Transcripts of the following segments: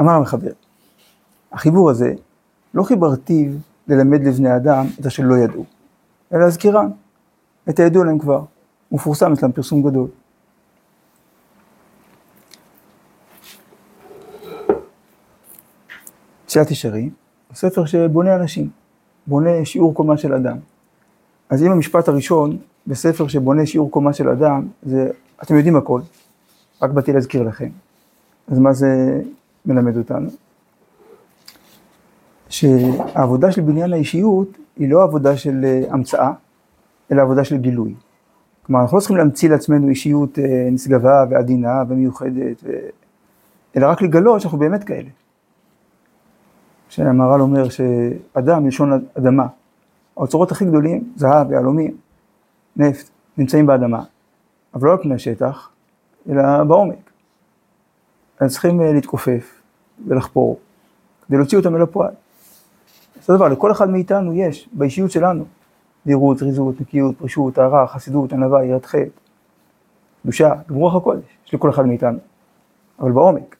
אמר המחבר, החיבור הזה לא חיברתיו ללמד לבני אדם את אשר לא ידעו, אלא להזכירם, את הידוע להם כבר, מפורסם אצלם פרסום גדול. תשעת ישרים, ספר שבונה אנשים, בונה שיעור קומה של אדם. אז אם המשפט הראשון בספר שבונה שיעור קומה של אדם, זה, אתם יודעים הכל, רק באתי להזכיר לכם. אז מה זה מלמד אותנו? שהעבודה של בניין האישיות היא לא עבודה של אה, המצאה, אלא עבודה של גילוי. כלומר, אנחנו לא צריכים להמציא לעצמנו אישיות אה, נשגבה ועדינה ומיוחדת, ו... אלא רק לגלות שאנחנו באמת כאלה. שהמהר"ל אומר שאדם מלשון אדמה, האוצרות הכי גדולים, זהב, יהלומים, נפט, נמצאים באדמה, אבל לא על פני השטח, אלא בעומק. אז צריכים אה, להתכופף ולחפור, כדי להוציא אותם אל הפועל. אותו דבר, לכל אחד מאיתנו יש, באישיות שלנו, זהירות, זריזות, נקיות, פרישות, טהרה, חסידות, ענווה, יראת חטא, קדושה, גבורח הקודש, יש לכל אחד מאיתנו, אבל בעומק.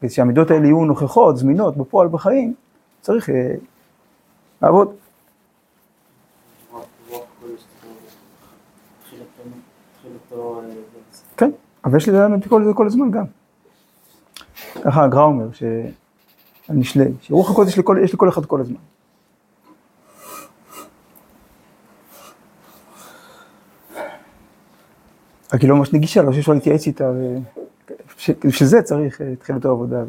כדי שהמידות האלה יהיו נוכחות, זמינות, בפועל, בחיים, צריך אה, לעבוד. כן, אבל יש לזה כל זה כל הזמן גם. ככה הגרא אומר, שהנשלה, שרוח הקודש יש לכל אחד כל הזמן. רק היא לא ממש נגישה, לא שאפשר להתייעץ איתה, בשביל זה צריך אה, תחילת העבודה.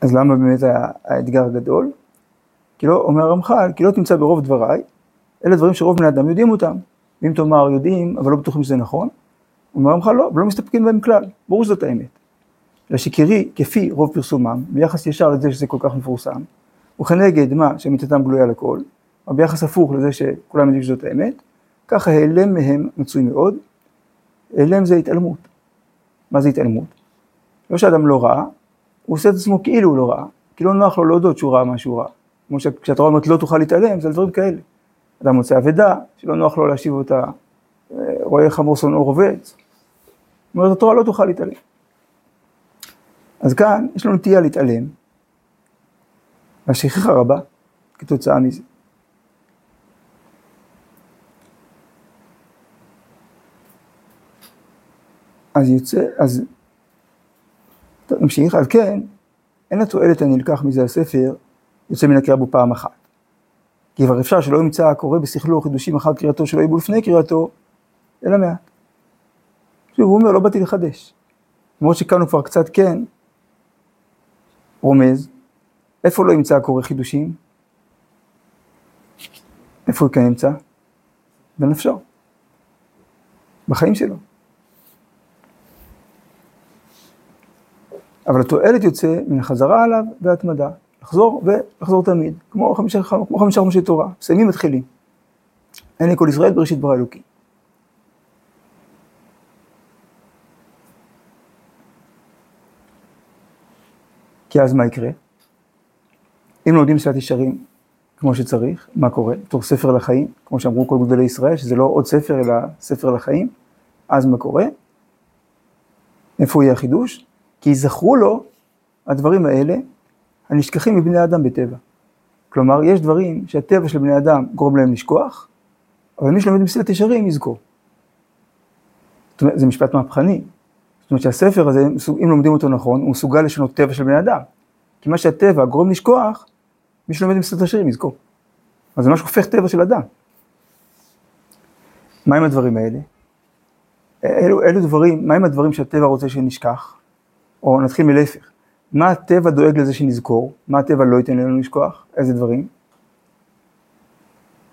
אז למה באמת האתגר הגדול? כי לא, אומר הרמח"ל, כי לא תמצא ברוב דבריי, אלה דברים שרוב בני אדם יודעים אותם. ואם תאמר יודעים, אבל לא בטוחים שזה נכון, אומר הרמח"ל לא, ולא מסתפקים בהם כלל, ברור שזאת האמת. אלא שכרי, כפי רוב פרסומם, ביחס ישר לזה שזה כל כך מפורסם, וכנגד מה שאמיתתם גלויה לכל, או ביחס הפוך לזה שכולם יודעים שזאת האמת, ככה העלם מהם מצוי מאוד. העלם זה התעלמות. מה זה התעלמות? לא שאדם לא ראה, הוא עושה את עצמו כאילו הוא לא ראה, כי לא נוח לו להודות שהוא ראה מה שהוא ראה. כמו שכשהתורה אומרת לא תוכל להתעלם, זה על דברים כאלה. אדם מוצא אבדה, שלא נוח לו להשיב אותה, אה, רואה חמור שונאו רובץ. אומרת התורה לא תוכל להתעלם. אז כאן יש לנו נטייה להתעלם, והשכחה רבה כתוצאה מזה. אז יוצא, אז נמשיך, על כן, אין התועלת הנלקח מזה הספר יוצא מן הקריאה בו פעם אחת. כי כבר אפשר שלא ימצא הקורא בשכלו חידושים אחר קריאתו שלא יבוא לפני קריאתו, אלא מעט. שוב, הוא אומר, לא באתי לחדש. למרות הוא כבר קצת כן רומז, איפה לא ימצא הקורא חידושים? איפה הוא כן ימצא? בנפשו, בחיים שלו. אבל התועלת יוצא מן החזרה עליו וההתמדה. לחזור ולחזור תמיד, כמו חמישה, כמו חמישה חומשי תורה, מסיימים מתחילים. אין לי כל ישראל בראשית ברא אלוקי. כי אז מה יקרה? אם לומדים סייעת ישרים כמו שצריך, מה קורה? בתור ספר לחיים, כמו שאמרו כל גדולי ישראל, שזה לא עוד ספר אלא ספר לחיים, אז מה קורה? איפה יהיה החידוש? כי יזכרו לו הדברים האלה הנשכחים מבני אדם בטבע. כלומר, יש דברים שהטבע של בני אדם גורם להם לשכוח, אבל מי שלומד מסילת ישרים יזכור. זאת אומרת, זה משפט מהפכני. זאת אומרת שהספר הזה, אם לומדים אותו נכון, הוא מסוגל לשנות טבע של בני אדם. כי מה שהטבע גורם לשכוח, מי שלומד מסילת ישרים יזכור. אז זה ממש הופך טבע של אדם. מה עם הדברים האלה? אלו, אלו דברים, מה עם הדברים שהטבע רוצה שנשכח? או נתחיל מלהפך. מה הטבע דואג לזה שנזכור? מה הטבע לא ייתן לנו לשכוח? איזה דברים?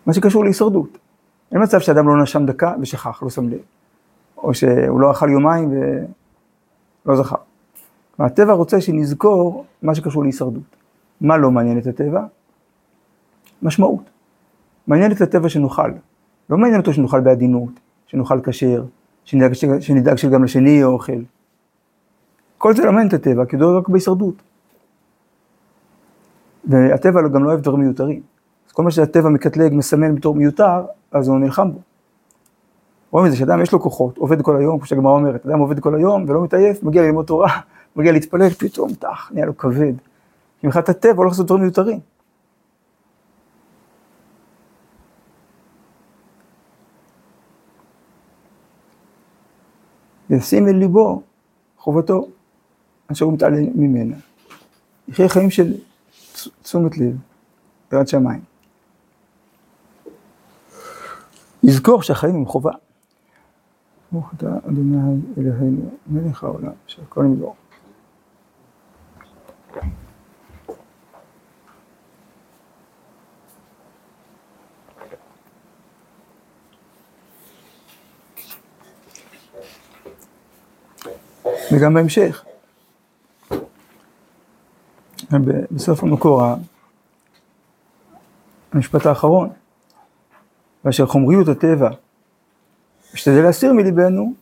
מה שקשור להישרדות. אין מצב שאדם לא נשם דקה ושכח, לא שם לב. או שהוא לא אכל יומיים ולא זכר. הטבע רוצה שנזכור מה שקשור להישרדות. מה לא מעניין את הטבע? משמעות. מעניין את הטבע שנאכל. לא מעניין אותו שנאכל בעדינות, שנאכל כשר, שנדאג, שנדאג שגם לשני יהיה אוכל. כל זה לא מעניין את הטבע, כי הוא רק בהישרדות. והטבע גם לא אוהב דברים מיותרים. אז כל מה שהטבע מקטלג, מסמן בתור מיותר, אז הוא נלחם בו. רואים את זה שאדם יש לו כוחות, עובד כל היום, כמו שהגמרא אומרת, אדם עובד כל היום ולא מתעייף, מגיע ללמוד תורה, מגיע להתפלל, פתאום טח, נהיה לו כבד. כי מבחינת הטבע הולך לעשות דברים מיותרים. ישים אל ליבו חובתו, אשר הוא מתעלם ממנה. יחיה חיים של תשומת לב, יראת שמיים. יזכור שהחיים הם חובה. ברוך אתה אדוני אלוהינו, מלך העולם, שהכל נמדור. וגם בהמשך. בסוף המקור, המשפט האחרון, ואשר חומריות הטבע משתדל להסיר מליבנו,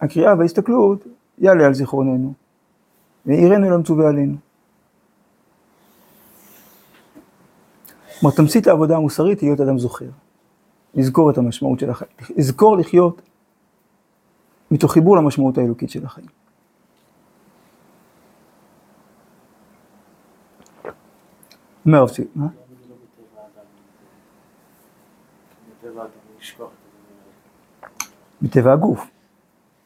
הקריאה וההסתכלות יעלה על זיכרוננו, ויראינו למצווה עלינו. כלומר, תמצית העבודה המוסרית היא להיות אדם זוכר, לזכור את המשמעות של החיים, לזכור לחיות מתוך חיבור למשמעות האלוקית של החיים. הרב צבי, מה? מטבע הגוף.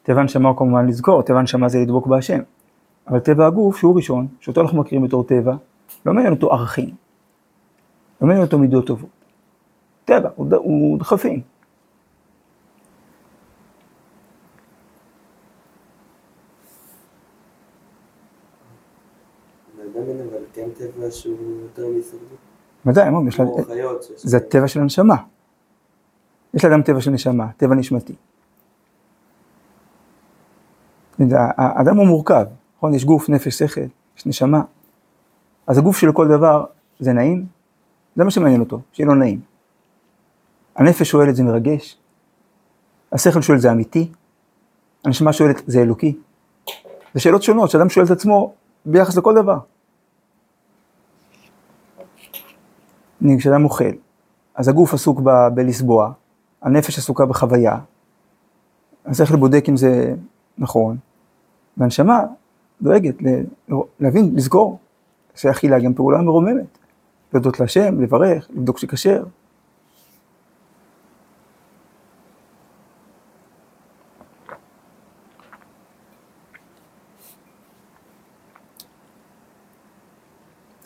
טבע הנשמה הוא כמובן לזכור, טבע הנשמה זה לדבוק בהשם. אבל טבע הגוף, שהוא ראשון, שאותו אנחנו מכירים בתור טבע, לא מעניין אותו ערכים. לא מעניין אותו מידות טובות. טבע, הוא, הוא דחפים. ודאי, זה הטבע של הנשמה. יש לאדם טבע של נשמה, טבע נשמתי. האדם הוא מורכב, נכון? יש גוף, נפש, שכל, יש נשמה. אז הגוף של כל דבר זה נעים, זה מה שמעניין אותו, שיהיה לו נעים. הנפש שואלת זה מרגש, השכל שואל זה אמיתי, הנשמה שואלת זה אלוקי. זה שאלות שונות שאדם שואל את עצמו ביחס לכל דבר. כשאדם אוכל, אז הגוף עסוק ב- בלסבוע, הנפש עסוקה בחוויה, השכל בודק אם זה נכון, והנשמה דואגת להבין, לזכור, שאכילה גם פעולה מרוממת, להודות להשם, לברך, לבדוק שכשר.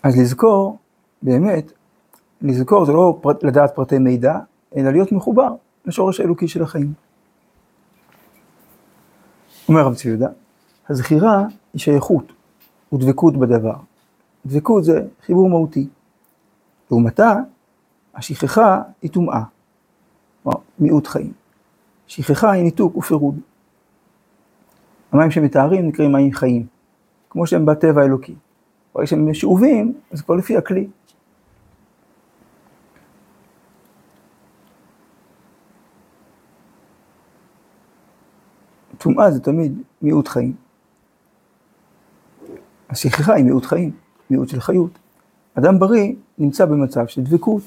אז לזכור, באמת, לזכור זה לא פרט, לדעת פרטי מידע, אלא להיות מחובר לשורש האלוקי של החיים. אומר רב צבי יהודה, הזכירה היא שייכות ודבקות בדבר. דבקות זה חיבור מהותי. לעומתה, השכחה היא טומאה, כלומר מיעוט חיים. שכחה היא ניתוק ופירוד. המים שמתארים נקראים מים חיים, כמו שהם בטבע האלוקי. ברגע שהם שאובים, אז כבר לפי הכלי. טומאה זה תמיד מיעוט חיים. השכחה היא מיעוט חיים, מיעוט של חיות. אדם בריא נמצא במצב של דבקות,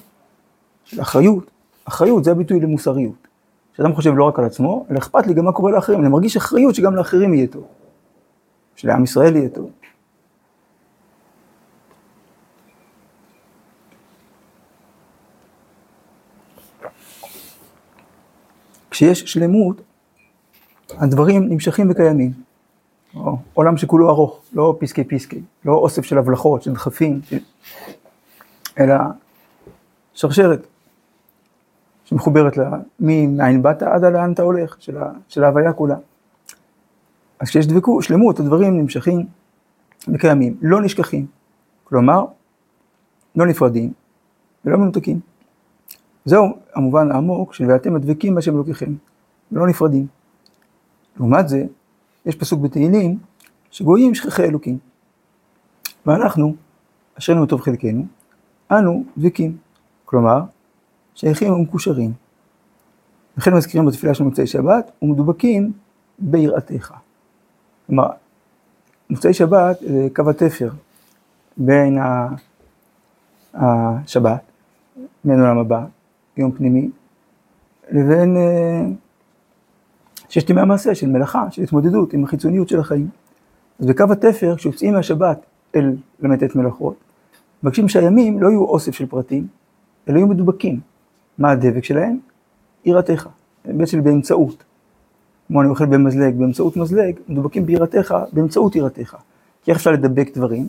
של אחריות. אחריות זה הביטוי למוסריות. כשאדם חושב לא רק על עצמו, אלא אכפת לי גם מה קורה לאחרים. אני מרגיש אחריות שגם לאחרים יהיה טוב. שלעם ישראל יהיה טוב. כשיש שלמות, הדברים נמשכים וקיימים. עולם שכולו ארוך, לא פסקי פסקי, לא אוסף של הבלחות, של דחפים, אלא שרשרת שמחוברת לה, מאין באת עד לאן אתה הולך, של, ה, של ההוויה כולה. אז כשיש דבקות, שלמות, הדברים נמשכים וקיימים, לא נשכחים. כלומר, לא נפרדים ולא מנותקים. זהו המובן העמוק של ואתם הדבקים בהשם אלוקיכם, לא נפרדים. לעומת זה, יש פסוק בתהילים שגויים שכחי אלוקים. ואנחנו, אשרנו טוב חלקנו, אנו דבקים. כלומר, שייכים ומקושרים. לכן מזכירים בתפילה של מוצאי שבת, ומדובקים ביראתך. כלומר, מוצאי שבת זה קו התפר בין השבת מעין עולם הבא, קיום פנימי, לבין אה, ששת ימי המעשה של מלאכה, של התמודדות עם החיצוניות של החיים. אז בקו התפר, כשיוצאים מהשבת אל למתת מלאכות, מבקשים שהימים לא יהיו אוסף של פרטים, אלא יהיו מדובקים. מה הדבק שלהם? יראתך, בעצם באמצעות. כמו אני אוכל במזלג, באמצעות מזלג, מדובקים ביראתך, באמצעות יראתך. כי איך אפשר לדבק דברים?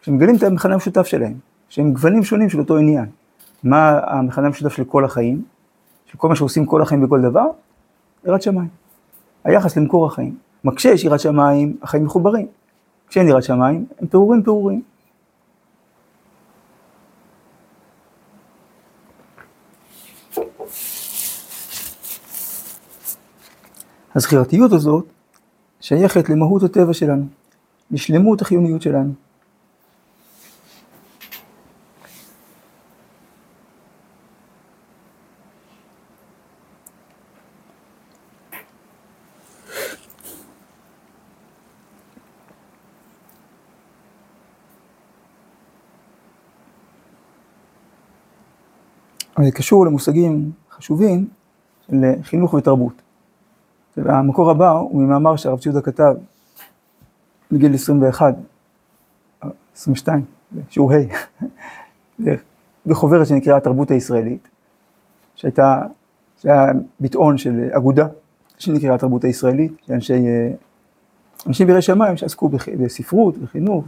כשמגלים את המכנה המשותף שלהם, שהם גוונים שונים של אותו עניין. מה המכנה המשותף של כל החיים? של כל מה שעושים כל החיים בכל דבר? יראת שמיים. היחס למקור החיים. כלומר, כשיש יראת שמיים, החיים מחוברים. כשאין יראת שמיים, הם פירורים פירורים. הזכירתיות הזאת שייכת למהות הטבע שלנו, לשלמות החיוניות שלנו. קשור למושגים חשובים של חינוך ותרבות. המקור הבא הוא ממאמר שהרב ציודה כתב בגיל 21, 22, שיעור ה', בחוברת שנקראה התרבות הישראלית, שהייתה, שהיה ביטאון של אגודה שנקראה התרבות הישראלית, שאנשי, אנשים בירי שמיים שעסקו בספרות וחינוך.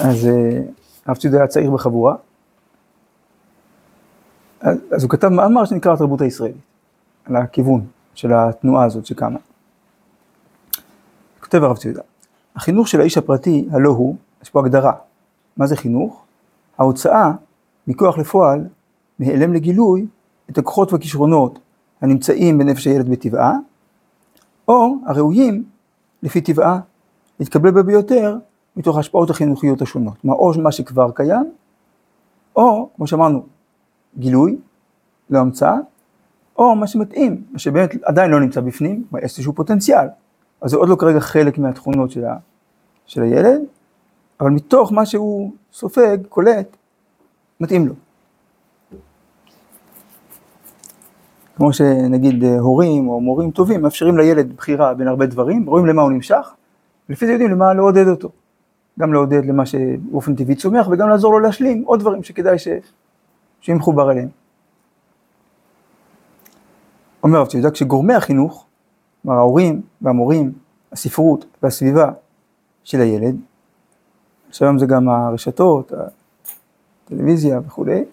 אז אה, הרב ציודה היה צעיר בחבורה. אז הוא כתב מאמר שנקרא התרבות הישראלית, על הכיוון של התנועה הזאת שקמה. כותב הרב ציודה, החינוך של האיש הפרטי, הלא הוא, יש פה הגדרה, מה זה חינוך? ההוצאה מכוח לפועל, מהיעלם לגילוי, את הכוחות והכישרונות הנמצאים בנפש הילד בטבעה, או הראויים לפי טבעה, להתקבל בה ביותר מתוך ההשפעות החינוכיות השונות. כלומר, או מה שכבר קיים, או, כמו שאמרנו, גילוי, לא המצאה, או מה שמתאים, מה שבאמת עדיין לא נמצא בפנים, איזשהו פוטנציאל, אז זה עוד לא כרגע חלק מהתכונות של, ה, של הילד, אבל מתוך מה שהוא סופג, קולט, מתאים לו. כמו שנגיד הורים או מורים טובים מאפשרים לילד בחירה בין הרבה דברים, רואים למה הוא נמשך, ולפי זה יודעים למה לעודד אותו. גם לעודד למה שבאופן טבעי צומח וגם לעזור לו להשלים עוד דברים שכדאי. שיהיה מחובר אליהם. אומר הרב ציודה, כשגורמי החינוך, כלומר ההורים והמורים, הספרות והסביבה של הילד, עכשיו זה גם הרשתות, הטלוויזיה וכולי,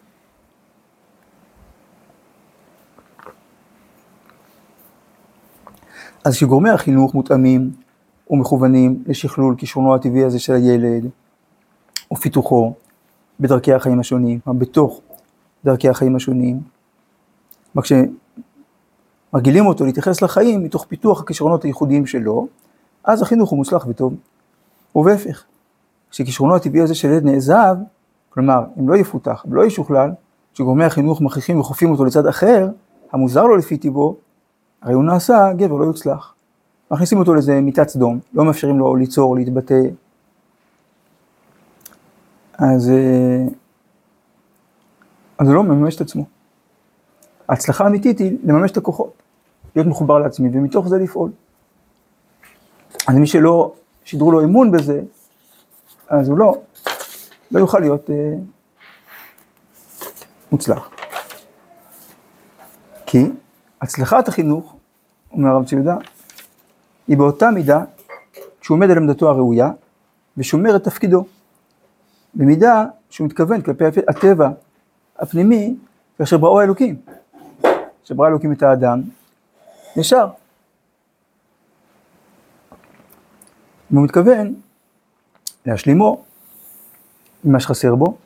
אז כשגורמי החינוך מותאמים ומכוונים לשכלול כישרונו הטבעי הזה של הילד, ופיתוחו בדרכי החיים השונים, בתוך דרכי החיים השונים. כלומר כשמרגילים אותו להתייחס לחיים מתוך פיתוח הכישרונות הייחודיים שלו, אז החינוך הוא מוצלח וטוב. ובהפך, כשכישרונו הטבעי הזה של ילד נעזב, כלומר אם לא יפותח ולא ישוכלל, כשגורמי החינוך מכריחים וחופים אותו לצד אחר, המוזר לו לפי טיבו, הרי הוא נעשה גבר לא יוצלח. מכניסים אותו לאיזה מיטת סדום, לא מאפשרים לו ליצור, להתבטא. אז אה, אז לא מממש את עצמו. ההצלחה האמיתית היא לממש את הכוחות, להיות מחובר לעצמי, ומתוך זה לפעול. אז מי שלא שידרו לו אמון בזה, אז הוא לא, לא יוכל להיות אה, מוצלח. כי הצלחת החינוך, אומר הרב ציודה, היא באותה מידה שהוא עומד על עמדתו הראויה ושומר את תפקידו. במידה שהוא מתכוון כלפי הטבע הפנימי, כאשר בראו האלוקים. כשברא אלוקים את האדם, ישר. הוא מתכוון להשלימו ממה שחסר בו,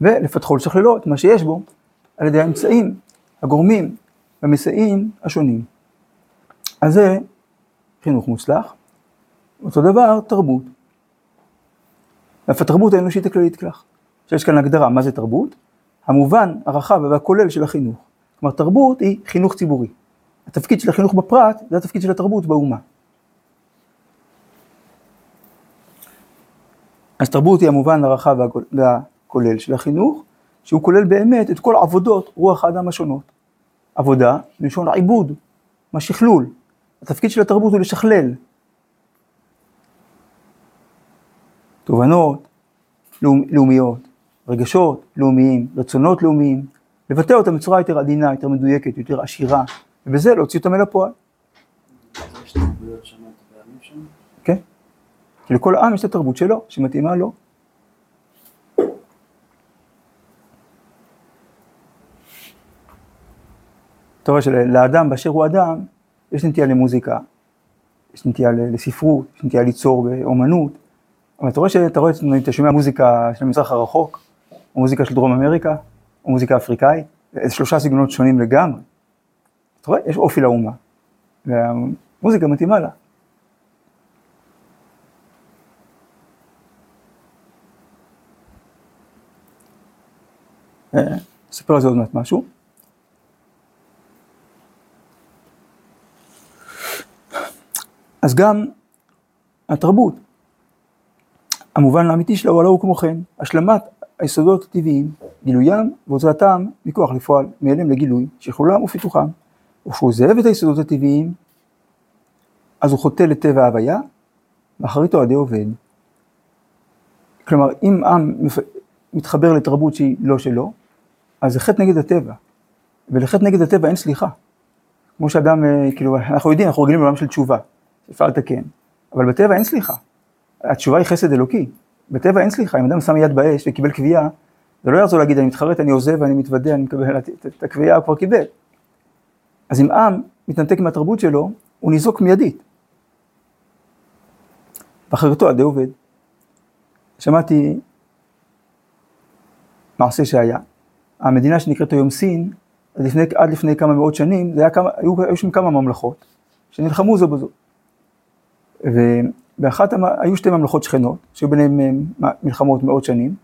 ולפתחו לשכללו את מה שיש בו, על ידי האמצעים, הגורמים והמסייעים השונים. אז זה חינוך מוצלח, אותו דבר תרבות. ואף התרבות האנושית הכללית כך. שיש כאן הגדרה, מה זה תרבות? המובן הרחב והכולל של החינוך. כלומר, תרבות היא חינוך ציבורי. התפקיד של החינוך בפרט זה התפקיד של התרבות באומה. אז תרבות היא המובן הרחב והכולל של החינוך, שהוא כולל באמת את כל עבודות רוח האדם השונות. עבודה, מלשון עיבוד, מה שכלול. התפקיד של התרבות הוא לשכלל. תובנות לאומיות, רגשות לאומיים, רצונות לאומיים, לבטא אותם בצורה יותר עדינה, יותר מדויקת, יותר עשירה, ובזה להוציא אותם אל הפועל. כן, כי לכל עם יש את התרבות שלו, שמתאימה לו. אתה רואה שלאדם באשר הוא אדם, יש נטייה למוזיקה, יש נטייה לספרות, יש נטייה ליצור באומנות, אבל אתה רואה שאתה רואה, אתה שומע מוזיקה של המזרח הרחוק, או מוזיקה של דרום אמריקה, או מוזיקה אפריקאית, זה שלושה סגנונות שונים לגמרי. אתה רואה, יש אופי לאומה, והמוזיקה מתאימה לה. אספר על זה עוד מעט משהו. אז גם התרבות, המובן האמיתי שלה הוא הלא הוא כמו כן, השלמת היסודות הטבעיים, גילוים והוצאתם מכוח לפועל מאליהם לגילוי, שכלולם ופיתוחם. וכשהוא זאב את היסודות הטבעיים, אז הוא חוטא לטבע ההוויה, ואחריתו עדי עובד. כלומר, אם עם מתחבר לתרבות שהיא לא שלו, אז זה חטא נגד הטבע, ולחטא נגד הטבע אין סליחה. כמו שאדם, אה, כאילו, אנחנו יודעים, אנחנו רגילים לעולם של תשובה, אפשר לתקן, אבל בטבע אין סליחה. התשובה היא חסד אלוקי. בטבע אין סליחה, אם אדם שם יד באש וקיבל קביעה, זה לא יעזור להגיד, אני מתחרט, אני עוזב, אני מתוודה, אני מקבל את הקביעה, הוא כבר קיבל. אז אם עם מתנתק מהתרבות שלו, הוא ניזוק מיידית. בחרתו עדי עובד. שמעתי מעשה שהיה. המדינה שנקראת היום סין, עד לפני, עד לפני כמה מאות שנים, כמה, היו, היו שם כמה ממלכות שנלחמו זו בזו. ובאחת, היו שתי ממלכות שכנות, שהיו ביניהן אה, מלחמות מאות שנים,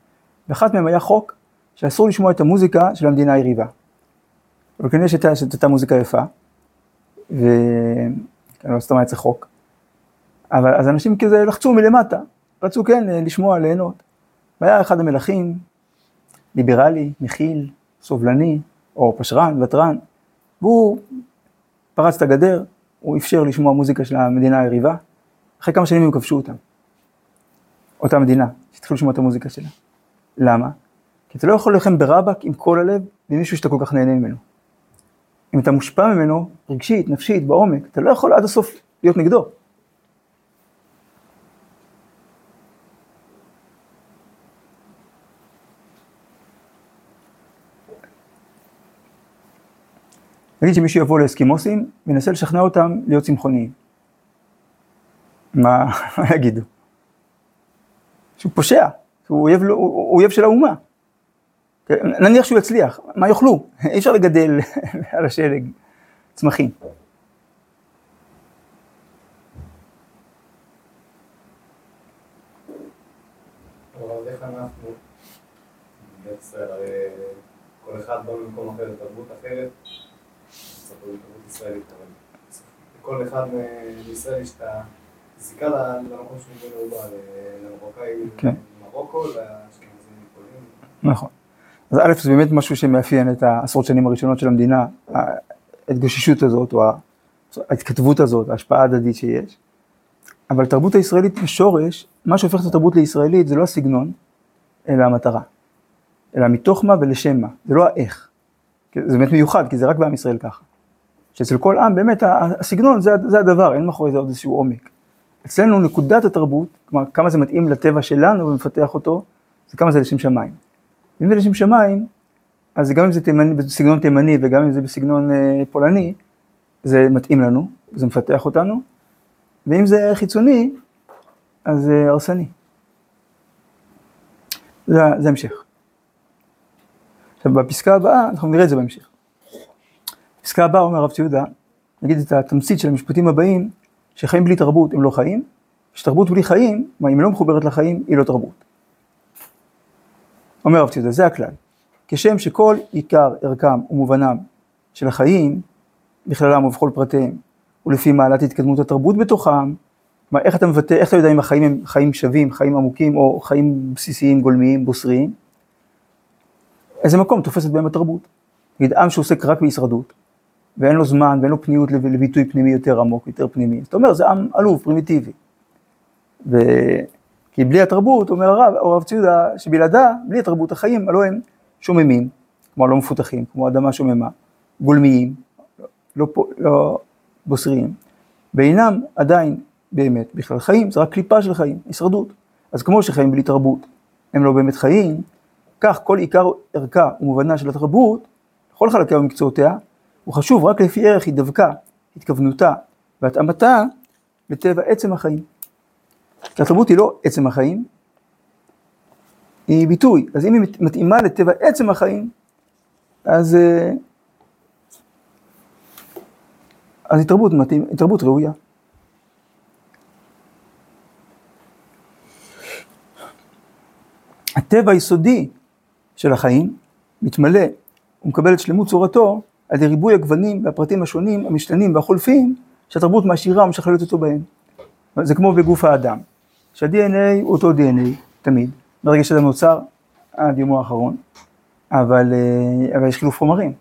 ואחת מהן היה חוק שאסור לשמוע את המוזיקה של המדינה היריבה. אבל כנראה שהייתה הייתה מוזיקה יפה, וכן, לא סתם היה צריך חוק. אבל אז אנשים כזה לחצו מלמטה, רצו כן לשמוע, ליהנות. והיה אחד המלכים, ליברלי, מכיל, סובלני, או פשרן, ותרן, והוא פרץ את הגדר, הוא אפשר לשמוע מוזיקה של המדינה היריבה, אחרי כמה שנים הם כבשו אותם, אותה מדינה, שהתחילו לשמוע את המוזיקה שלה. למה? כי אתה לא יכול ללחם ברבק עם כל הלב ממישהו שאתה כל כך נהנה ממנו. אם אתה מושפע ממנו, רגשית, נפשית, בעומק, אתה לא יכול עד הסוף להיות נגדו. נגיד שמישהו יבוא לאסקימוסים וינסה לשכנע אותם להיות צמחוניים. מה, יגידו? שהוא פושע, שהוא אויב, הוא אויב של האומה. נניח שהוא יצליח, מה יאכלו? אי אפשר לגדל על השלג צמחים. כל אחד בא יש את הזיקה למקום שהוא בא, למרוקאי כן. לאשכנזים מפולין. נכון. אז א', זה באמת משהו שמאפיין את העשרות שנים הראשונות של המדינה, ההתגוששות הזאת, או ההתכתבות הזאת, ההשפעה ההדדית שיש. אבל התרבות הישראלית בשורש, מה שהופך את התרבות לישראלית זה לא הסגנון, אלא המטרה. אלא מתוך מה ולשם מה, זה לא האיך. זה באמת מיוחד, כי זה רק בעם ישראל ככה. שאצל כל עם באמת הסגנון זה, זה הדבר, אין מאחורי זה עוד איזשהו עומק. אצלנו נקודת התרבות, כלומר כמה זה מתאים לטבע שלנו ומפתח אותו, זה כמה זה לשם שמיים. אם זה לשם שמיים, אז גם אם זה תימני, בסגנון תימני וגם אם זה בסגנון אה, פולני, זה מתאים לנו, זה מפתח אותנו, ואם זה חיצוני, אז זה הרסני. זה, זה המשך. עכשיו בפסקה הבאה, אנחנו נראה את זה בהמשך. בפסקה הבאה אומר הרב ציודה, נגיד את התמצית של המשפטים הבאים, שחיים בלי תרבות הם לא חיים, שתרבות בלי חיים, מה אם לא מחוברת לחיים, היא לא תרבות. אומר הרב ציודה, זה הכלל. כשם שכל עיקר ערכם ומובנם של החיים, בכללם ובכל פרטיהם, ולפי מעלת התקדמות התרבות בתוכם, כלומר, איך אתה מבטא, איך אתה יודע אם החיים הם חיים שווים, חיים עמוקים, או חיים בסיסיים, גולמיים, בוסריים? איזה מקום תופסת בהם התרבות. נגיד, עם שעוסק רק בהישרדות, ואין לו זמן ואין לו פניות לביטוי פנימי יותר עמוק, יותר פנימי. זאת אומרת, זה עם עלוב, פרימיטיבי. ו... כי בלי התרבות, אומר הרב, הרב ציודה, שבלעדה, בלי התרבות החיים, הלוא הם שוממים, כלומר לא מפותחים, כמו אדמה שוממה, גולמיים, לא, לא בוסריים, ואינם עדיין באמת בכלל חיים, זה רק קליפה של חיים, הישרדות. אז כמו שחיים בלי תרבות הם לא באמת חיים, כך כל עיקר ערכה ומובנה של התרבות, לכל חלקיה ומקצועותיה, הוא חשוב רק לפי ערך הידבקה, התכוונותה והתאמתה לטבע עצם החיים. כי התרבות היא לא עצם החיים, היא ביטוי. אז אם היא מתאימה לטבע עצם החיים, אז, אה, אז היא תרבות מתאים, היא תרבות ראויה. הטבע היסודי של החיים מתמלא ומקבל את שלמות צורתו על ידי ריבוי הגוונים והפרטים השונים, המשתנים והחולפים, שהתרבות מעשירה ומשכללת אותו בהם. זה כמו בגוף האדם, שה-DNA הוא אותו DNA, תמיד, ברגע שאדם נוצר עד יומו האחרון, אבל, אה, אבל יש חילוף חומרים.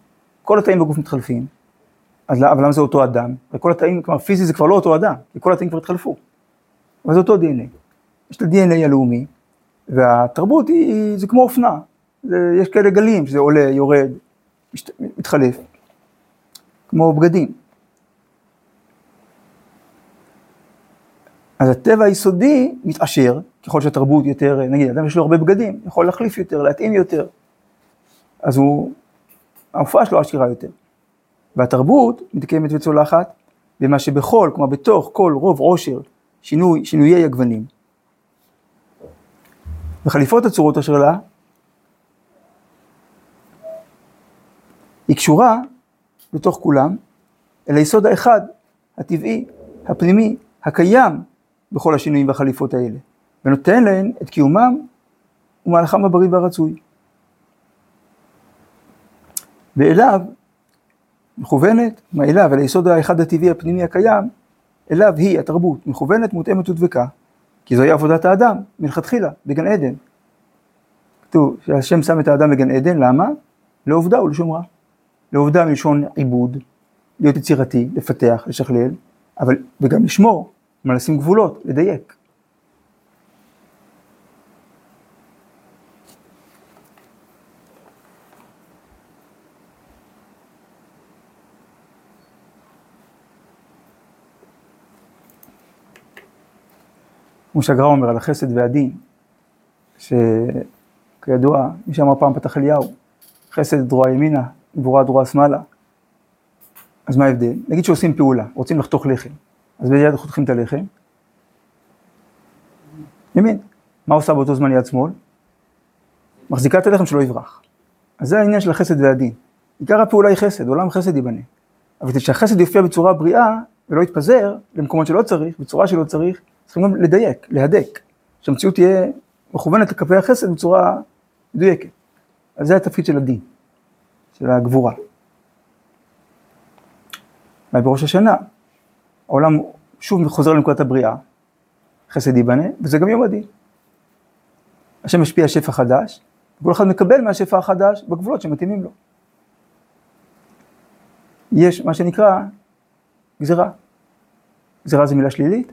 כל התאים בגוף מתחלפים, אז אבל למה זה אותו אדם? וכל התאים, כלומר פיזי זה כבר לא אותו אדם, כי כל התאים כבר התחלפו. אבל זה אותו DNA. יש את ה-DNA הלאומי, והתרבות היא, היא זה כמו אופנה. זה, יש כאלה גלים, שזה עולה, יורד, מתחלף. כמו בגדים. אז הטבע היסודי מתעשר, ככל שהתרבות יותר, נגיד, אדם יש לו הרבה בגדים, יכול להחליף יותר, להתאים יותר. אז הוא, ההופעה שלו עשירה יותר. והתרבות מתקיימת וצולחת במה שבכל, כלומר בתוך כל רוב עושר, שינוי, שינויי הגוונים. וחליפות הצורות אשר לה, היא קשורה בתוך כולם אל היסוד האחד, הטבעי, הפנימי, הקיים בכל השינויים והחליפות האלה, ונותן להן את קיומם ומהלכם הבריא והרצוי. ואליו מכוונת, מה אליו, אל היסוד האחד הטבעי הפנימי הקיים, אליו היא התרבות, מכוונת, מותאמת ודבקה, כי זוהי עבודת האדם, מלכתחילה, בגן עדן. כתוב שהשם שם את האדם בגן עדן, למה? לעובדה ולשומרה. לעובדה מלשון עיבוד, להיות יצירתי, לפתח, לשכלל, אבל, וגם לשמור, כלומר לשים גבולות, לדייק. כמו שהגרא אומר על החסד והדין, שכידוע, מי שאמר פעם פתח אליהו, חסד דרועה ימינה, גבורה דרועה שמאלה. אז מה ההבדל? נגיד שעושים פעולה, רוצים לחתוך לחם, אז באיזה יד חותכים את הלחם? ימין. מה עושה באותו זמן יד שמאל? מחזיקה את הלחם שלא יברח. אז זה העניין של החסד והדין. עיקר הפעולה היא חסד, עולם חסד ייבנה. אבל כדי שהחסד יופיע בצורה בריאה ולא יתפזר למקומות שלא צריך, בצורה שלא צריך, צריכים גם לדייק, להדק, שהמציאות תהיה מכוונת לקווי החסד בצורה מדויקת. אז זה התפקיד של הדין, של הגבורה. ובראש השנה, העולם שוב חוזר לנקודת הבריאה, חסד ייבנה, וזה גם יום הדין. השם משפיע שפע חדש, וכל אחד מקבל מהשפע החדש בגבולות שמתאימים לו. יש מה שנקרא גזירה. גזירה זה מילה שלילית?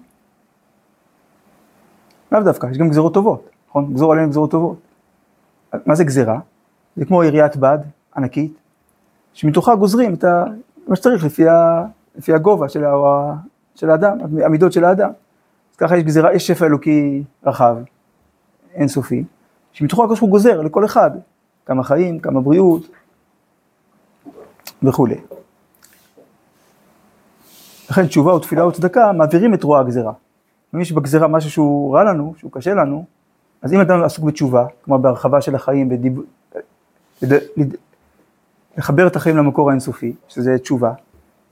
לאו דווקא, יש גם גזירות טובות, נכון? גזור עלינו גזירות טובות. מה זה גזירה? זה כמו יריית בד ענקית, שמתוכה גוזרים את ה... מה שצריך לפי, ה... לפי הגובה של, ה... של האדם, המידות של האדם. אז ככה יש גזירה, יש שפע אלוקי רחב, אינסופי, שמתוכו הקדוש ברוך הוא גוזר לכל אחד, כמה חיים, כמה בריאות וכולי. לכן תשובה ותפילה וצדקה מעבירים את רוע הגזירה. אם יש בגזירה משהו שהוא רע לנו, שהוא קשה לנו, אז אם אדם עסוק בתשובה, כלומר בהרחבה של החיים, בדיב... לחבר את החיים למקור האינסופי, שזה תשובה,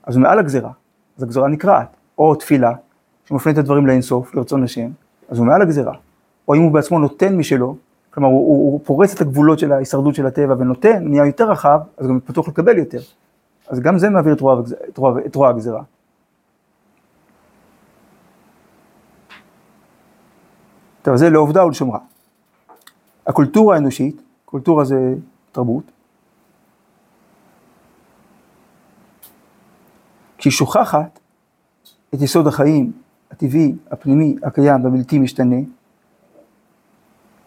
אז הוא מעל הגזירה, אז הגזירה נקרעת, או תפילה, שמפנה את הדברים לאינסוף, לרצון השם, אז הוא מעל הגזירה, או אם הוא בעצמו נותן משלו, כלומר הוא, הוא, הוא פורץ את הגבולות של ההישרדות של הטבע ונותן, נהיה יותר רחב, אז גם פתוח לקבל יותר. אז גם זה מעביר את רוע, את את רוע הגזירה. טוב, זה לעובדה ולשומרה. הקולטורה האנושית, קולטורה זה תרבות, כשהיא שוכחת את יסוד החיים הטבעי, הפנימי, הקיים והבלתי משתנה,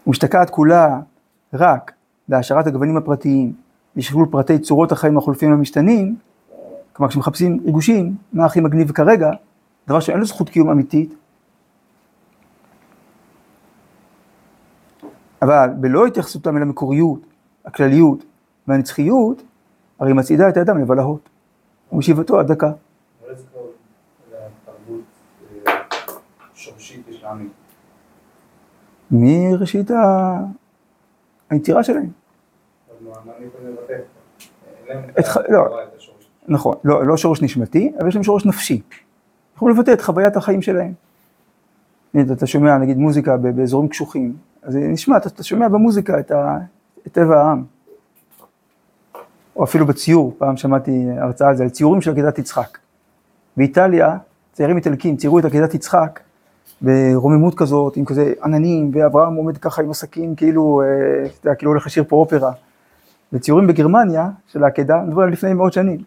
ומשתקעת כולה רק בהשארת הגוונים הפרטיים ושכלול פרטי צורות החיים החולפים והמשתנים, כלומר כשמחפשים ריגושים, מה הכי מגניב כרגע, דבר שאין לו זכות קיום אמיתית, אבל בלא התייחסותם אל המקוריות, הכלליות והנצחיות, הרי מצעידה את האדם לבלהות, ומשאיבתו עד דקה. אבל איזה כבר לתרבות אה, שורשית יש לעמים? מראשית ה- היצירה שלהם. אז מה מה אני יכול לבטא? אין להם את ח- את לא. התורה, את השורש. נכון, לא, לא שורש נשמתי, אבל יש להם שורש נפשי. יכולים לבטא את חוויית החיים שלהם. אתה שומע נגיד מוזיקה באזורים קשוחים, אז נשמע, אתה, שומע במוזיקה את, ה, את טבע העם. או אפילו בציור, פעם שמעתי הרצאה על זה, על ציורים של עקדת יצחק. באיטליה, ציירים איטלקים ציירו את עקדת יצחק ברוממות כזאת, עם כזה עננים, ואברהם עומד ככה עם הסכין, כאילו, אה, אתה יודע, כאילו הולך לשיר פה אופרה. וציורים בגרמניה של העקדה, אני מדבר על לפני מאות שנים.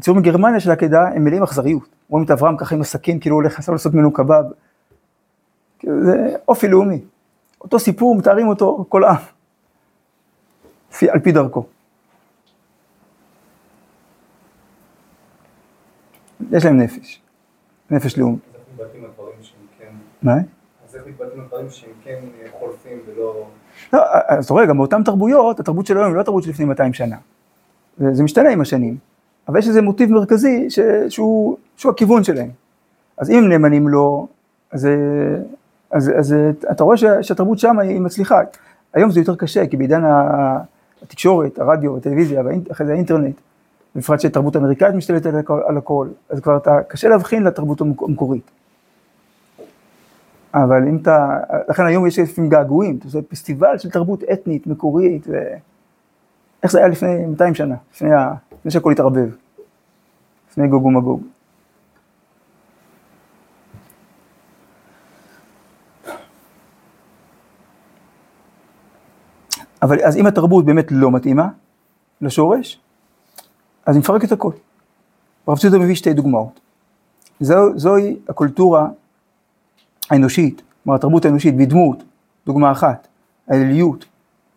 ציורים בגרמניה של העקדה הם מלאים אכזריות. רואים את אברהם ככה עם הסכין, כאילו הולך לעשות ממנו קבב. כאילו, זה אופי לאומי. אותו סיפור, מתארים אותו כל עם. על פי דרכו. יש להם נפש, נפש לאומי. אז שהם כן... מה? אז איך מתבטאים הדברים שהם כן אה, חולפים ולא... לא, אז אתה רואה, גם באותן תרבויות, התרבות של היום היא לא התרבות של לפני 200 שנה. זה, משתנה עם השנים, אבל יש איזה מוטיב מרכזי ש, שהוא, שהוא הכיוון שלהם. אז אם הם נאמנים לו, אז, אה, אז, אז אה, אתה רואה שה- שהתרבות שם היא מצליחה. היום זה יותר קשה, כי בעידן התקשורת, הרדיו, הטלוויזיה, ואחרי זה האינטרנט, בפרט שתרבות אמריקאית משתלטת על הכל, אז כבר אתה, קשה להבחין לתרבות המק- המקורית. אבל אם אתה, לכן היום יש לפעמים געגועים, אתה עושה פסטיבל של תרבות אתנית, מקורית, ו... איך זה היה לפני 200 שנה, לפני, ה... לפני שהכל התערבב, לפני גוג ומגוג. אבל אז אם התרבות באמת לא מתאימה לשורש, אז היא מפרקת הכל. הרב צודה מביא שתי דוגמאות. זו, זוהי הקולטורה האנושית, כלומר התרבות האנושית בדמות, דוגמה אחת, האליליות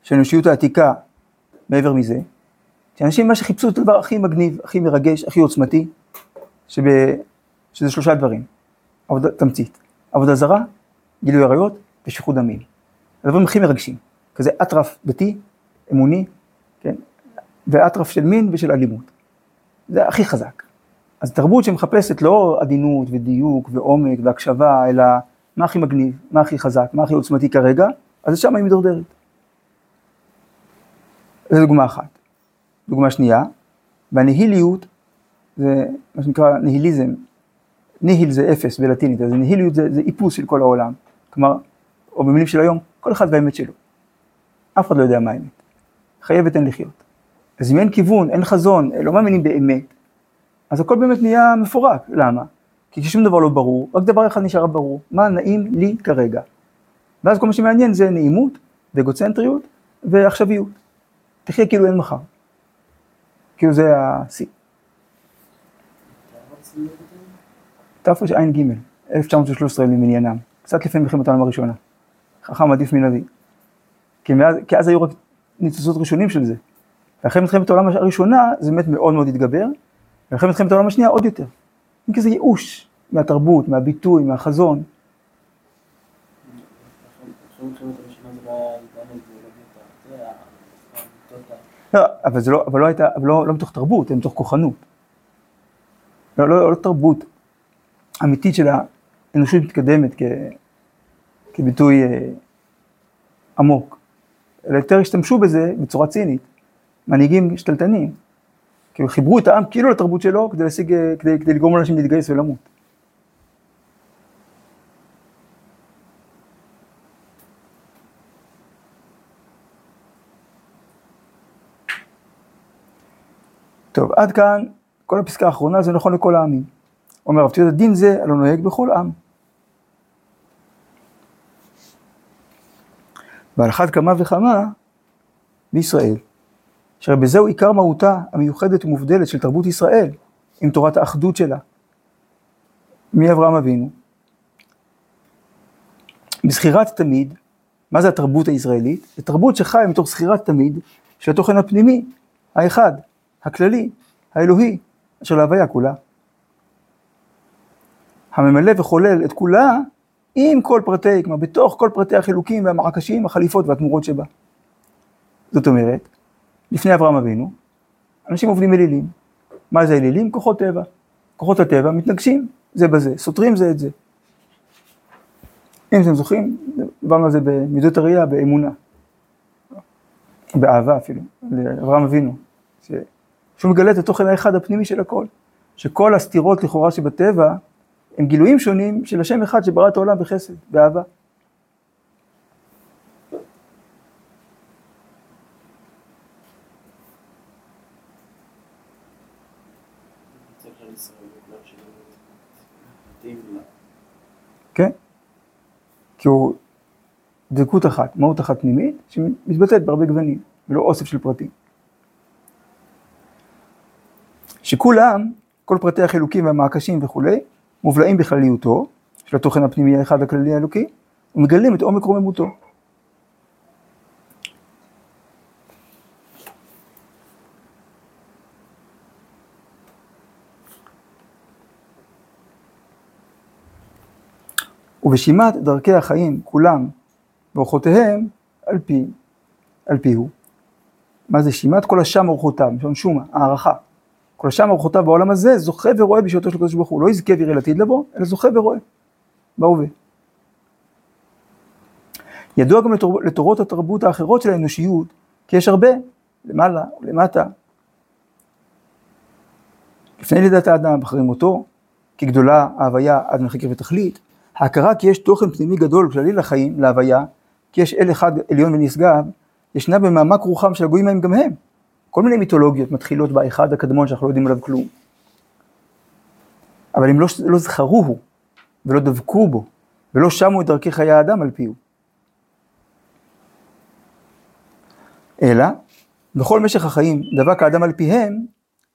של האנושיות העתיקה מעבר מזה, שאנשים מה שחיפשו את הדבר הכי מגניב, הכי מרגש, הכי עוצמתי, שב, שזה שלושה דברים, עבודה, תמצית, עבודה זרה, גילוי עריות ושפיכות דמים. הדברים הכי מרגשים, כזה אטרף דתי, אמוני, כן, ואטרף של מין ושל אלימות. זה הכי חזק. אז תרבות שמחפשת לא עדינות ודיוק ועומק והקשבה, אלא מה הכי מגניב, מה הכי חזק, מה הכי עוצמתי כרגע, אז לשם היא מידרדרת. זו דוגמה אחת. דוגמה שנייה, והניהיליות זה מה שנקרא ניהיליזם. ניהיל זה אפס בלטינית, אז ניהיליות זה, זה איפוס של כל העולם. כלומר, או במילים של היום, כל אחד והאמת שלו. אף אחד לא יודע מה האמת. חייבת אין לחיות. אז אם אין כיוון, אין חזון, לא מאמינים באמת, אז הכל באמת נהיה מפורק. למה? כי כששום דבר לא ברור, רק דבר אחד נשאר ברור, מה נעים לי כרגע. ואז כל מה שמעניין זה נעימות, ואגוצנטריות, ועכשוויות. תחיה כאילו אין מחר. כאילו זה השיא. תרע"ג, 1913 למניינם, קצת לפני מלחמת העולם הראשונה. חכם עדיף מנביא. כי, כי אז היו רק ניצוצות ראשונים של זה. ואחרי מלחמת העולם הראשונה זה באמת מאוד מאוד התגבר, ואחרי מלחמת העולם השנייה עוד יותר. עם כזה ייאוש מהתרבות, מהביטוי, מהחזון. לא, אבל זה לא, לא הייתה, אבל לא, לא מתוך תרבות, אלא מתוך כוחנות. לא, תרבות אמיתית של האנושות מתקדמת כביטוי אה, עמוק, אלא יותר השתמשו בזה בצורה צינית. מנהיגים שתלטנים, כאילו חיברו את העם כאילו לתרבות שלו כדי להשיג, אה, כדי, כדי לגרום לאנשים להתגייס ולמות. טוב, עד כאן, כל הפסקה האחרונה זה נכון לכל העמים. אומר הרב ציודה, דין זה הלא נוהג בכל עם. ועל אחת כמה וכמה בישראל. אשר בזהו עיקר מהותה המיוחדת ומובדלת של תרבות ישראל, עם תורת האחדות שלה. מאברהם אבינו. בזכירת תמיד, מה זה התרבות הישראלית? זו תרבות שחיה מתוך זכירת תמיד של התוכן הפנימי, האחד, הכללי, האלוהי, אשר להוויה כולה. הממלא וחולל את כולה עם כל פרטי, כלומר בתוך כל פרטי החילוקים והמעקשים, החליפות והתמורות שבה. זאת אומרת, לפני אברהם אבינו, אנשים עובדים אלילים. מה זה אלילים? כוחות טבע. כוחות הטבע מתנגשים זה בזה, סותרים זה את זה. אם אתם זוכרים, דיברנו על זה במידות הראייה, באמונה. באהבה אפילו, לאברהם אבינו. שהוא מגלה את התוכן האחד הפנימי של הכל. שכל הסתירות לכאורה שבטבע, הם גילויים שונים של השם אחד שברא את העולם בחסד, באהבה. כן? כי הוא דקות אחת, מהות אחת פנימית, שמתבטאת בהרבה גוונים, ולא אוסף של פרטים. שכולם, כל פרטי החילוקים והמעקשים וכולי, מובלעים בכלליותו, של התוכן הפנימי האחד הכללי האלוקי, ומגלים את עומק רוממותו. ובשימת דרכי החיים כולם ואורחותיהם על פי, על פיהו. מה זה שימת? כל השם אורחותיו, מלשון שומה, הערכה. כל השם אורחותיו בעולם הזה זוכה ורואה בשעתו של הקדוש ברוך הוא, לא יזכה ויראה לעתיד לבוא, אלא זוכה ורואה, בהווה. ידוע גם לתור, לתורות התרבות האחרות של האנושיות, כי יש הרבה, למעלה ולמטה. לפני לידת האדם, אחרי מותו, כי גדולה ההוויה עד מחקר ותכלית, ההכרה כי יש תוכן פנימי גדול כללי לחיים, להוויה, כי יש אל אחד עליון ונשגב, ישנה במעמק רוחם של הגויים ההם גם הם. כל מיני מיתולוגיות מתחילות באחד הקדמון שאנחנו לא יודעים עליו כלום. אבל הם לא, לא זכרוהו, ולא דבקו בו, ולא שמו את דרכי חיי האדם על פיהו. אלא, בכל משך החיים דבק האדם על פיהם,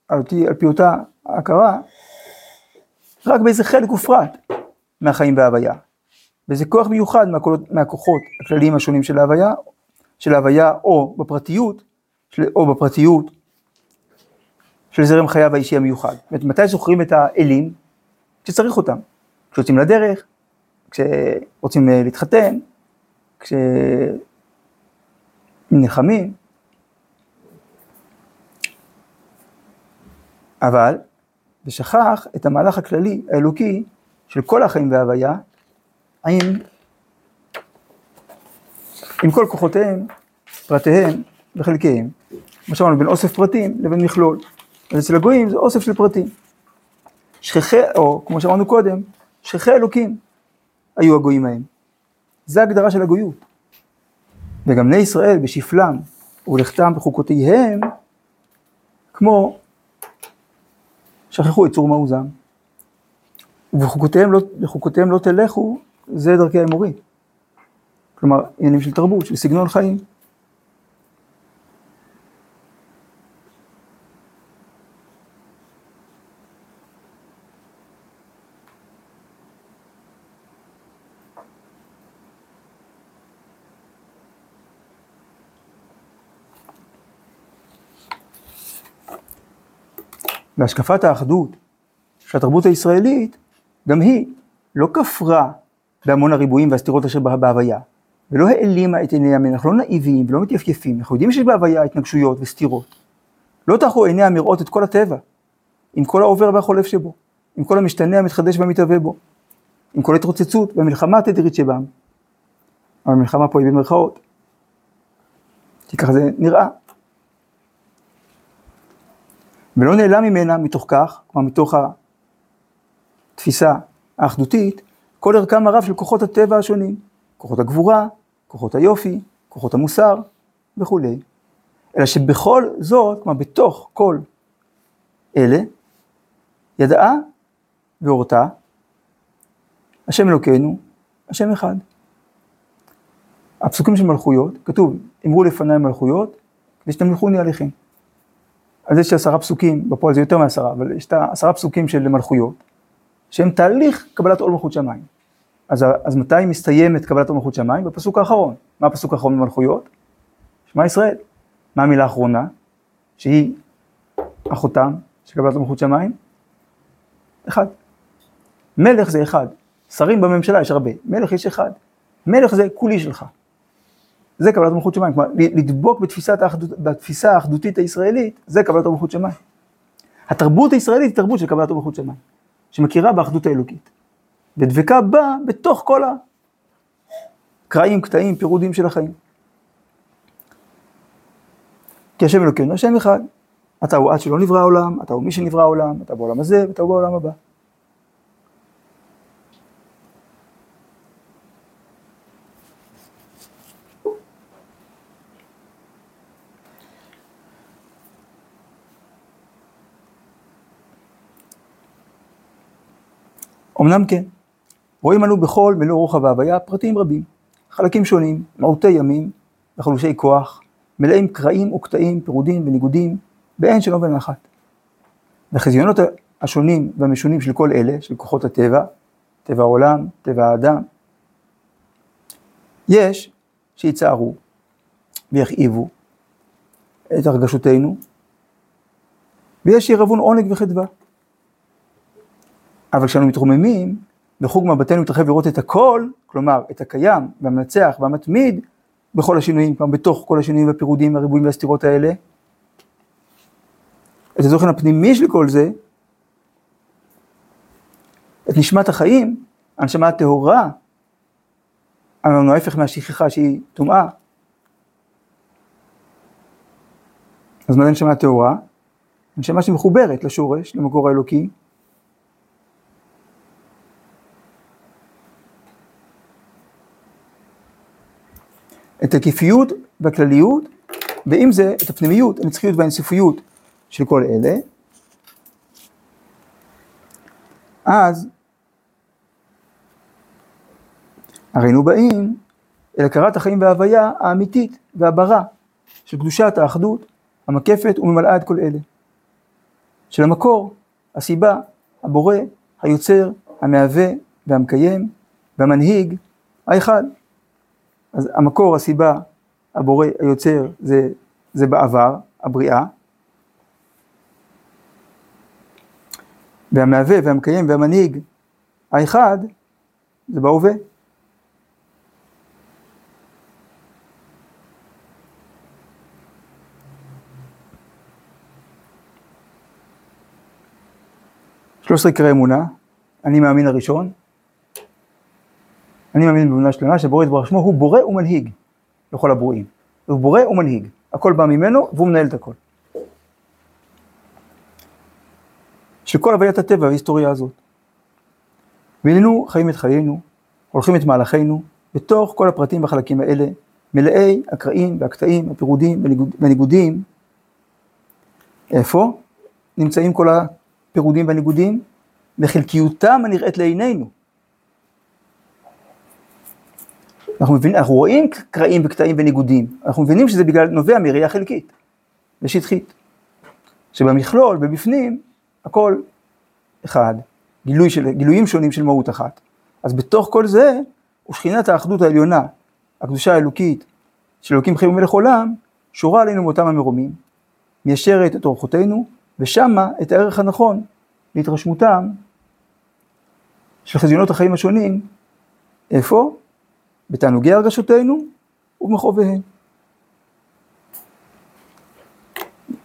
על פי, על פי אותה הכרה, רק באיזה חלק ופרט מהחיים וההוויה. וזה כוח מיוחד מהכוחות, מהכוחות הכלליים השונים של ההוויה, של ההוויה או בפרטיות, של, או בפרטיות של זרם חייו האישי המיוחד. זאת אומרת, מתי זוכרים את האלים? כשצריך אותם. כשיוצאים לדרך, כשרוצים אה, להתחתן, כשנלחמים. אבל, ושכח את המהלך הכללי, האלוקי, של כל החיים וההוויה, עם, עם כל כוחותיהם, פרטיהם וחלקיהם. כמו שאמרנו, בין אוסף פרטים לבין מכלול. אז אצל הגויים זה אוסף של פרטים. שכחי, או כמו שאמרנו קודם, שכחי אלוקים היו הגויים ההם. זה הגדרה של הגויות. וגם בני ישראל בשפלם ולכתם בחוקותיהם, כמו שכחו את צור מעוזם. ובחוקותיהם לא, לא תלכו, זה דרכי האמורי. כלומר, עניינים של תרבות, של סגנון חיים. והשקפת האחדות של התרבות הישראלית גם היא לא כפרה בהמון הריבועים והסתירות אשר בהוויה, ולא העלימה את עיני ימין, אנחנו לא נאיביים ולא מתייפייפים, אנחנו יודעים שיש בהוויה התנגשויות וסתירות. לא טרחו עיני המראות את כל הטבע, עם כל העובר והחולף שבו, עם כל המשתנה המתחדש והמתהווה בו, עם כל התרוצצות והמלחמה התדירית שבם. אבל המלחמה פה היא במרכאות, כי ככה זה נראה. ולא נעלם ממנה מתוך כך, כלומר מתוך התפיסה האחדותית, כל ערכם הרב של כוחות הטבע השונים, כוחות הגבורה, כוחות היופי, כוחות המוסר וכולי. אלא שבכל זאת, כלומר בתוך כל אלה, ידעה והורתה, השם אלוקינו, השם אחד. הפסוקים של מלכויות, כתוב, אמרו לפניי מלכויות, כדי שתמלכוני עליכם. אז יש עשרה פסוקים, בפועל זה יותר מעשרה, אבל יש את העשרה פסוקים של מלכויות, שהם תהליך קבלת עול מלכות שמיים. אז, אז מתי מסתיימת קבלת עול מלכות שמיים? בפסוק האחרון. מה הפסוק האחרון במלכויות? שמע ישראל. מה המילה האחרונה? שהיא החותם של קבלת עול מלכות שמיים? אחד. מלך זה אחד. שרים בממשלה יש הרבה, מלך יש אחד. מלך זה כולי שלך. זה קבלת מלכות שמיים, כלומר לדבוק בתפיסת האחדות, בתפיסה האחדותית הישראלית, זה קבלת מלכות שמיים. התרבות הישראלית היא תרבות של קבלת מלכות שמיים, שמכירה באחדות האלוקית, ודבקה בה בתוך כל הקרעים, קטעים, פירודים של החיים. כי השם אלוקינו, השם אחד. אתה הוא עד שלא נברא העולם, אתה הוא מי שנברא העולם, אתה בעולם הזה ואתה בעולם הבא. אמנם כן, רואים אנו בכל מלוא רוחב ההוויה פרטים רבים, חלקים שונים, מעוטי ימים וחלושי כוח, מלאים קרעים וקטעים, פירודים וניגודים, באין שלום ונחת. וחזיונות השונים והמשונים של כל אלה, של כוחות הטבע, טבע העולם, טבע האדם, יש שיצערו ויכאיבו את הרגשותינו, ויש שירבון עונג וחדווה. אבל כשאנו מתרוממים, בחוג מבטנו מתרחב לראות את הכל, כלומר את הקיים והמנצח והמתמיד בכל השינויים, כלומר בתוך כל השינויים והפירודים והריבועים והסתירות האלה. את התוכן הפנימי של כל זה, את נשמת החיים, הנשמה הטהורה, אמרנו ההפך מהשכחה שהיא טומאה. אז מה זה נשמה טהורה? נשמה שמחוברת לשורש, למקור האלוקי, את ההיקפיות והכלליות, ועם זה את הפנימיות, הנצחיות והאינסופיות של כל אלה, אז הרינו באים אל הכרת החיים וההוויה האמיתית והברה של קדושת האחדות המקפת וממלאה את כל אלה. של המקור, הסיבה, הבורא, היוצר, המהווה והמקיים והמנהיג האחד. אז המקור, הסיבה, הבורא, היוצר, זה, זה בעבר, הבריאה. והמהווה והמקיים והמנהיג האחד, זה בהווה. שלוש עשרה עיקרי אמונה, אני מאמין הראשון, אני מאמין באמונה שלמה שבורא יתברך שמו הוא בורא ומנהיג לכל הברואים. הוא בורא ומנהיג, הכל בא ממנו והוא מנהל את הכל. של כל הוויית הטבע וההיסטוריה הזאת. והננו חיים את חיינו, הולכים את מהלכינו, בתוך כל הפרטים והחלקים האלה, מלאי הקרעים והקטעים, הפירודים והניגודים. איפה נמצאים כל הפירודים והניגודים? בחלקיותם הנראית לעינינו. אנחנו מבינים, אנחנו רואים קרעים וקטעים וניגודים, אנחנו מבינים שזה בגלל, נובע מראייה חלקית ושטחית. שבמכלול, בבפנים, הכל אחד, גילוי של, גילויים שונים של מהות אחת. אז בתוך כל זה, ושכינת האחדות העליונה, הקדושה האלוקית, של אלוקים חיים ומלך עולם, שורה עלינו מאותם המרומים, מיישרת את אורחותינו, ושמה את הערך הנכון להתרשמותם של חזיונות החיים השונים, איפה? בתענוגי הרגשותינו ובמכאוביהן.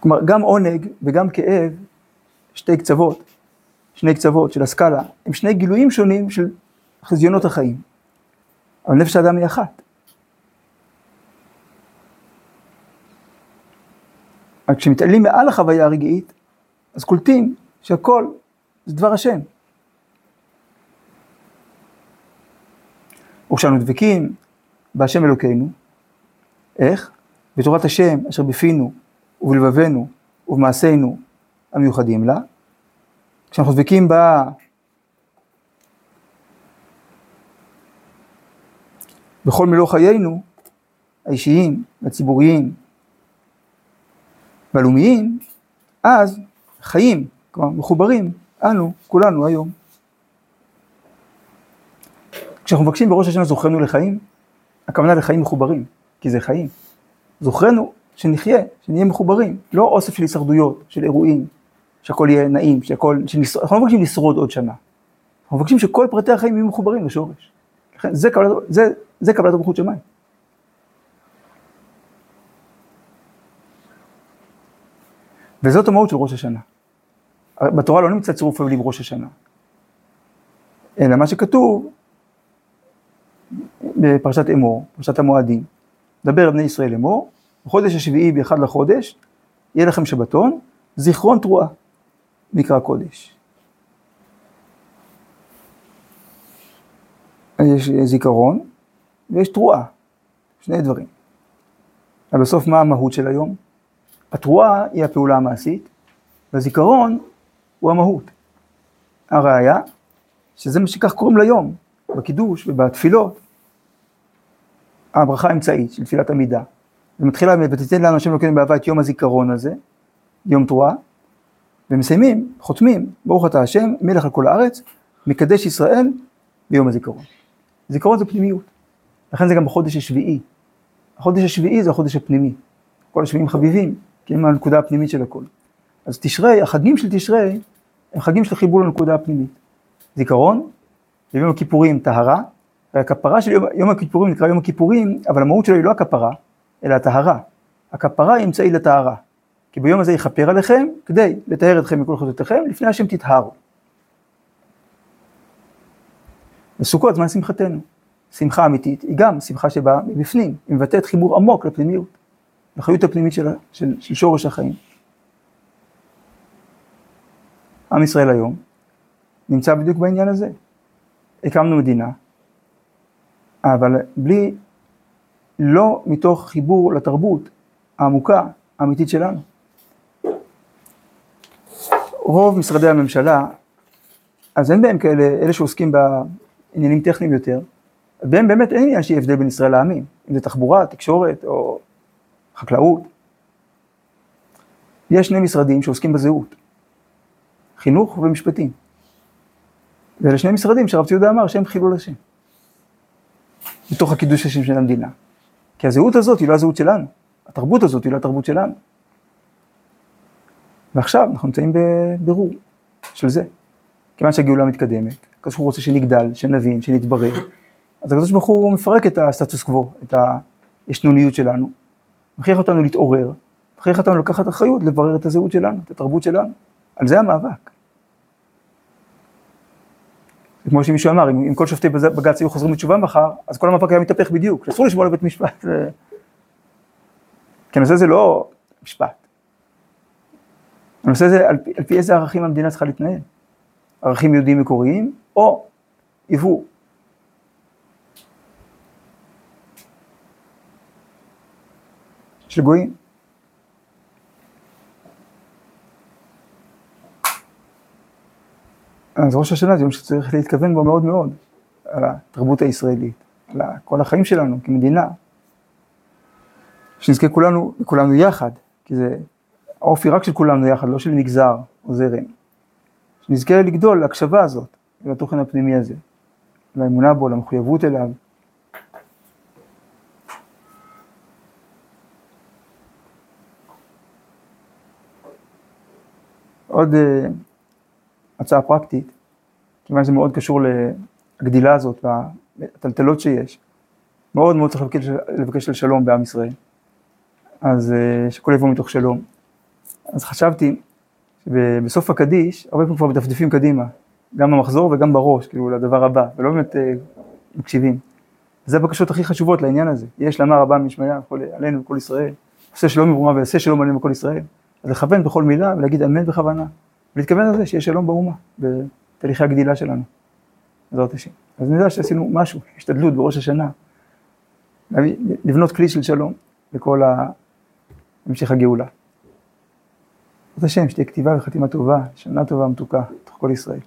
כלומר, גם עונג וגם כאב, שתי קצוות, שני קצוות של הסקאלה, הם שני גילויים שונים של חזיונות החיים. אבל נפש האדם היא אחת. רק כשמתעלים מעל החוויה הרגעית, אז קולטים שהכל זה דבר השם. וכשאנו דבקים בהשם אלוקינו, איך? בתורת השם אשר בפינו ובלבבנו ובמעשינו המיוחדים לה. כשאנחנו דבקים בה בכל מלוא חיינו, האישיים, הציבוריים והלאומיים, אז חיים, כלומר מחוברים, אנו, כולנו היום. כשאנחנו מבקשים בראש השנה זוכרנו לחיים, הכוונה לחיים מחוברים, כי זה חיים. זוכרנו שנחיה, שנהיה מחוברים, לא אוסף של הישרדויות, של אירועים, שהכל יהיה נעים, שהכל, שנשרוד, אנחנו לא מבקשים לשרוד עוד שנה. אנחנו מבקשים שכל פרטי החיים יהיו מחוברים לשורש. לכן זה קבלת, זה, זה קבלת המלכות שמיים. וזאת המהות של ראש השנה. בתורה לא נמצא צירוף אבלים ראש השנה. אלא מה שכתוב בפרשת אמור, פרשת המועדים, דבר בני ישראל אמור, בחודש השביעי באחד לחודש, יהיה לכם שבתון, זיכרון תרועה, מקרא קודש. יש זיכרון ויש תרועה, שני דברים. אבל בסוף מה המהות של היום? התרועה היא הפעולה המעשית, והזיכרון הוא המהות. הראיה, שזה מה שכך קוראים ליום, בקידוש ובתפילות. הברכה האמצעית של תפילת עמידה. ומתחילה, ותתן לנו השם אלוקינו באהבה את יום הזיכרון הזה, יום תרועה, ומסיימים, חותמים, ברוך אתה השם, מלך על כל הארץ, מקדש ישראל ביום הזיכרון. זיכרון זה פנימיות, לכן זה גם בחודש השביעי. החודש השביעי זה החודש הפנימי. כל השביעים חביבים, כי הם הנקודה הפנימית של הכל. אז תשרי, החגים של תשרי, הם חגים של חיבור לנקודה הפנימית. זיכרון, ויום הכיפורים טהרה, והכפרה של יום, יום הכיפורים נקרא יום הכיפורים, אבל המהות שלו היא לא הכפרה, אלא הטהרה. הכפרה היא אמצעי לטהרה. כי ביום הזה יכפר עליכם, כדי לטהר אתכם מכל חטאותיכם, לפני השם תטהרו. וסוכות זמן שמחתנו. שמחה אמיתית היא גם שמחה שבאה מבפנים, היא מבטאת חיבור עמוק לפנימיות, לחיות הפנימית של, של, של שורש החיים. עם ישראל היום נמצא בדיוק בעניין הזה. הקמנו מדינה, אבל בלי, לא מתוך חיבור לתרבות העמוקה, האמיתית שלנו. רוב משרדי הממשלה, אז אין בהם כאלה, אלה שעוסקים בעניינים טכניים יותר, בהם באמת אין עניין שיהיה הבדל בין ישראל לעמים, אם זה תחבורה, תקשורת או חקלאות. יש שני משרדים שעוסקים בזהות, חינוך ומשפטים. ואלה שני משרדים שהרב ציודה אמר שהם חילול השם. בתוך הקידוש השם של המדינה. כי הזהות הזאת היא לא הזהות שלנו, התרבות הזאת היא לא התרבות שלנו. ועכשיו אנחנו נמצאים בבירור של זה. כיוון שהגאולה מתקדמת, הקדוש ברוך הוא רוצה שנגדל, שנבין, שנתברר, אז הקדוש ברוך הוא מפרק את הסטטוס קוו, את הישנוניות שלנו, מכריח אותנו להתעורר, מכריח אותנו לקחת אחריות, לברר את הזהות שלנו, את התרבות שלנו. על זה המאבק. כמו שמישהו אמר, אם, אם כל שופטי בג"ץ היו חוזרים בתשובה מחר, אז כל המאבק היה מתהפך בדיוק, אסור לשמוע לבית משפט. כי הנושא הזה לא משפט. הנושא הזה, על על פי איזה ערכים המדינה צריכה להתנהל? ערכים יהודיים מקוריים, או יבוא. של גויים. אז ראש השנה זה יום שצריך להתכוון בו מאוד מאוד, על התרבות הישראלית, על כל החיים שלנו כמדינה. שנזכה כולנו, כולנו יחד, כי זה האופי רק של כולנו יחד, לא של מגזר או זרם. שנזכה לגדול להקשבה הזאת, לתוכן הפנימי הזה, לאמונה בו, למחויבות אליו. עוד uh, הצעה פרקטית, כיוון שזה מאוד קשור לגדילה הזאת והטלטלות שיש. מאוד מאוד צריך לבקש, לבקש לשלום בעם ישראל. אז uh, שכל יבוא מתוך שלום. אז חשבתי שבסוף הקדיש, הרבה פעמים כבר מדפדפים קדימה, גם במחזור וגם בראש, כאילו לדבר הבא, ולא באמת אה, מקשיבים. זה הבקשות הכי חשובות לעניין הזה. יש לאמר רבה משמעיה עלינו וכל ישראל, עושה שלום מברומה ויעשה שלום עלינו וכל ישראל. אז לכוון בכל מילה ולהגיד אמן בכוונה. ולהתכוון לזה שיהיה שלום באומה, בתהליכי הגדילה שלנו, בעזרת השם. אז נדע שעשינו משהו, השתדלות בראש השנה, לבנות כלי של שלום לכל המשך הגאולה. בעזרת השם, שתהיה כתיבה וחתימה טובה, שנה טובה ומתוקה, תוך כל ישראל.